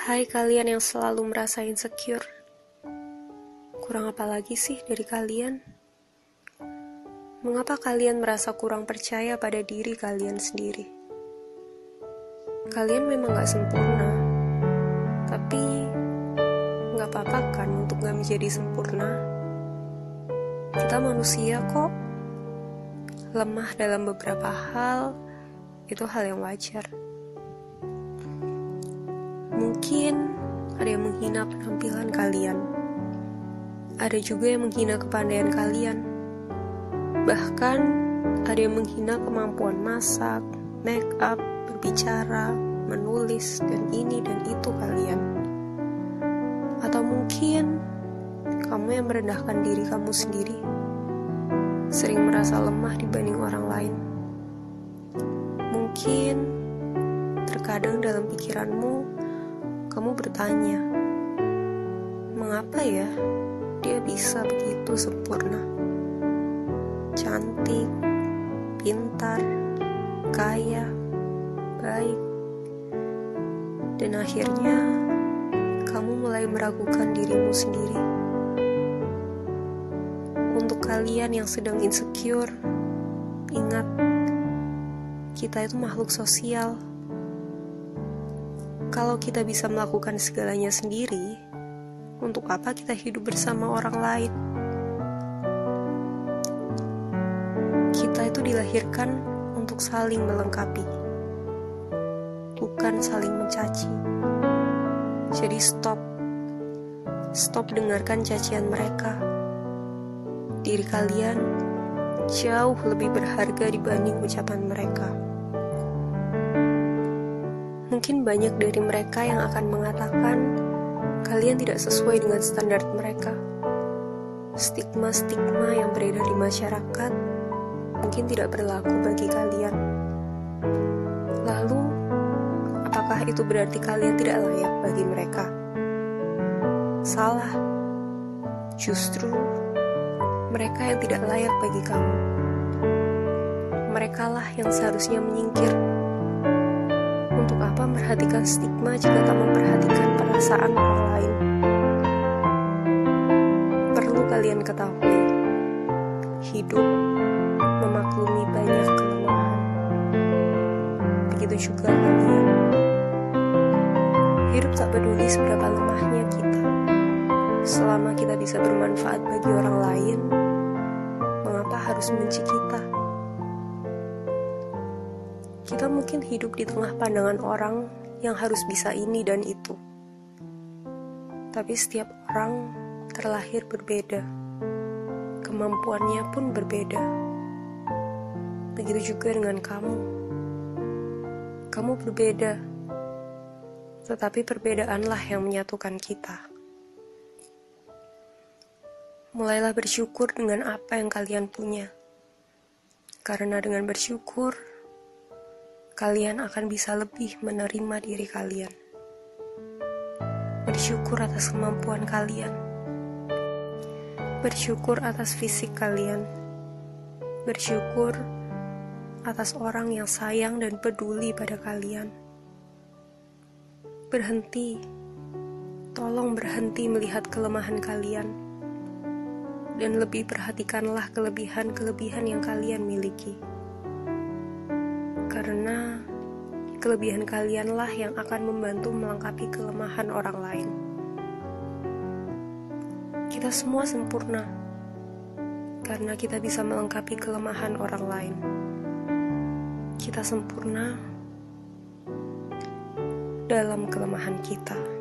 Hai kalian yang selalu merasa insecure. Kurang apa lagi sih dari kalian? Mengapa kalian merasa kurang percaya pada diri kalian sendiri? Kalian memang gak sempurna, tapi gak apa-apa kan untuk gak menjadi sempurna. Kita manusia kok, lemah dalam beberapa hal, itu hal yang wajar. Mungkin ada yang menghina penampilan kalian. Ada juga yang menghina kepandaian kalian. Bahkan ada yang menghina kemampuan masak, make up, berbicara, menulis, dan ini dan itu kalian. Atau mungkin kamu yang merendahkan diri kamu sendiri, sering merasa lemah dibanding orang lain. Mungkin terkadang dalam pikiranmu kamu bertanya, mengapa ya dia bisa begitu sempurna? Cantik, pintar, kaya, baik. Dan akhirnya kamu mulai meragukan dirimu sendiri. Untuk kalian yang sedang insecure, ingat, kita itu makhluk sosial kalau kita bisa melakukan segalanya sendiri, untuk apa kita hidup bersama orang lain? Kita itu dilahirkan untuk saling melengkapi, bukan saling mencaci. Jadi stop, stop dengarkan cacian mereka. Diri kalian jauh lebih berharga dibanding ucapan mereka. Mungkin banyak dari mereka yang akan mengatakan kalian tidak sesuai dengan standar mereka. Stigma-stigma yang beredar di masyarakat mungkin tidak berlaku bagi kalian. Lalu, apakah itu berarti kalian tidak layak bagi mereka? Salah. Justru mereka yang tidak layak bagi kamu. Merekalah yang seharusnya menyingkir apa memperhatikan stigma jika tak memperhatikan perasaan orang lain? Perlu kalian ketahui, hidup memaklumi banyak kelemahan. Begitu juga kalian. Hidup tak peduli seberapa lemahnya kita. Selama kita bisa bermanfaat bagi orang lain, mengapa harus membenci kita? Kita mungkin hidup di tengah pandangan orang yang harus bisa ini dan itu. Tapi setiap orang terlahir berbeda. Kemampuannya pun berbeda. Begitu juga dengan kamu. Kamu berbeda. Tetapi perbedaanlah yang menyatukan kita. Mulailah bersyukur dengan apa yang kalian punya. Karena dengan bersyukur, kalian akan bisa lebih menerima diri kalian. Bersyukur atas kemampuan kalian. Bersyukur atas fisik kalian. Bersyukur atas orang yang sayang dan peduli pada kalian. Berhenti, tolong berhenti melihat kelemahan kalian, dan lebih perhatikanlah kelebihan-kelebihan yang kalian miliki karena kelebihan kalianlah yang akan membantu melengkapi kelemahan orang lain. Kita semua sempurna karena kita bisa melengkapi kelemahan orang lain. Kita sempurna dalam kelemahan kita.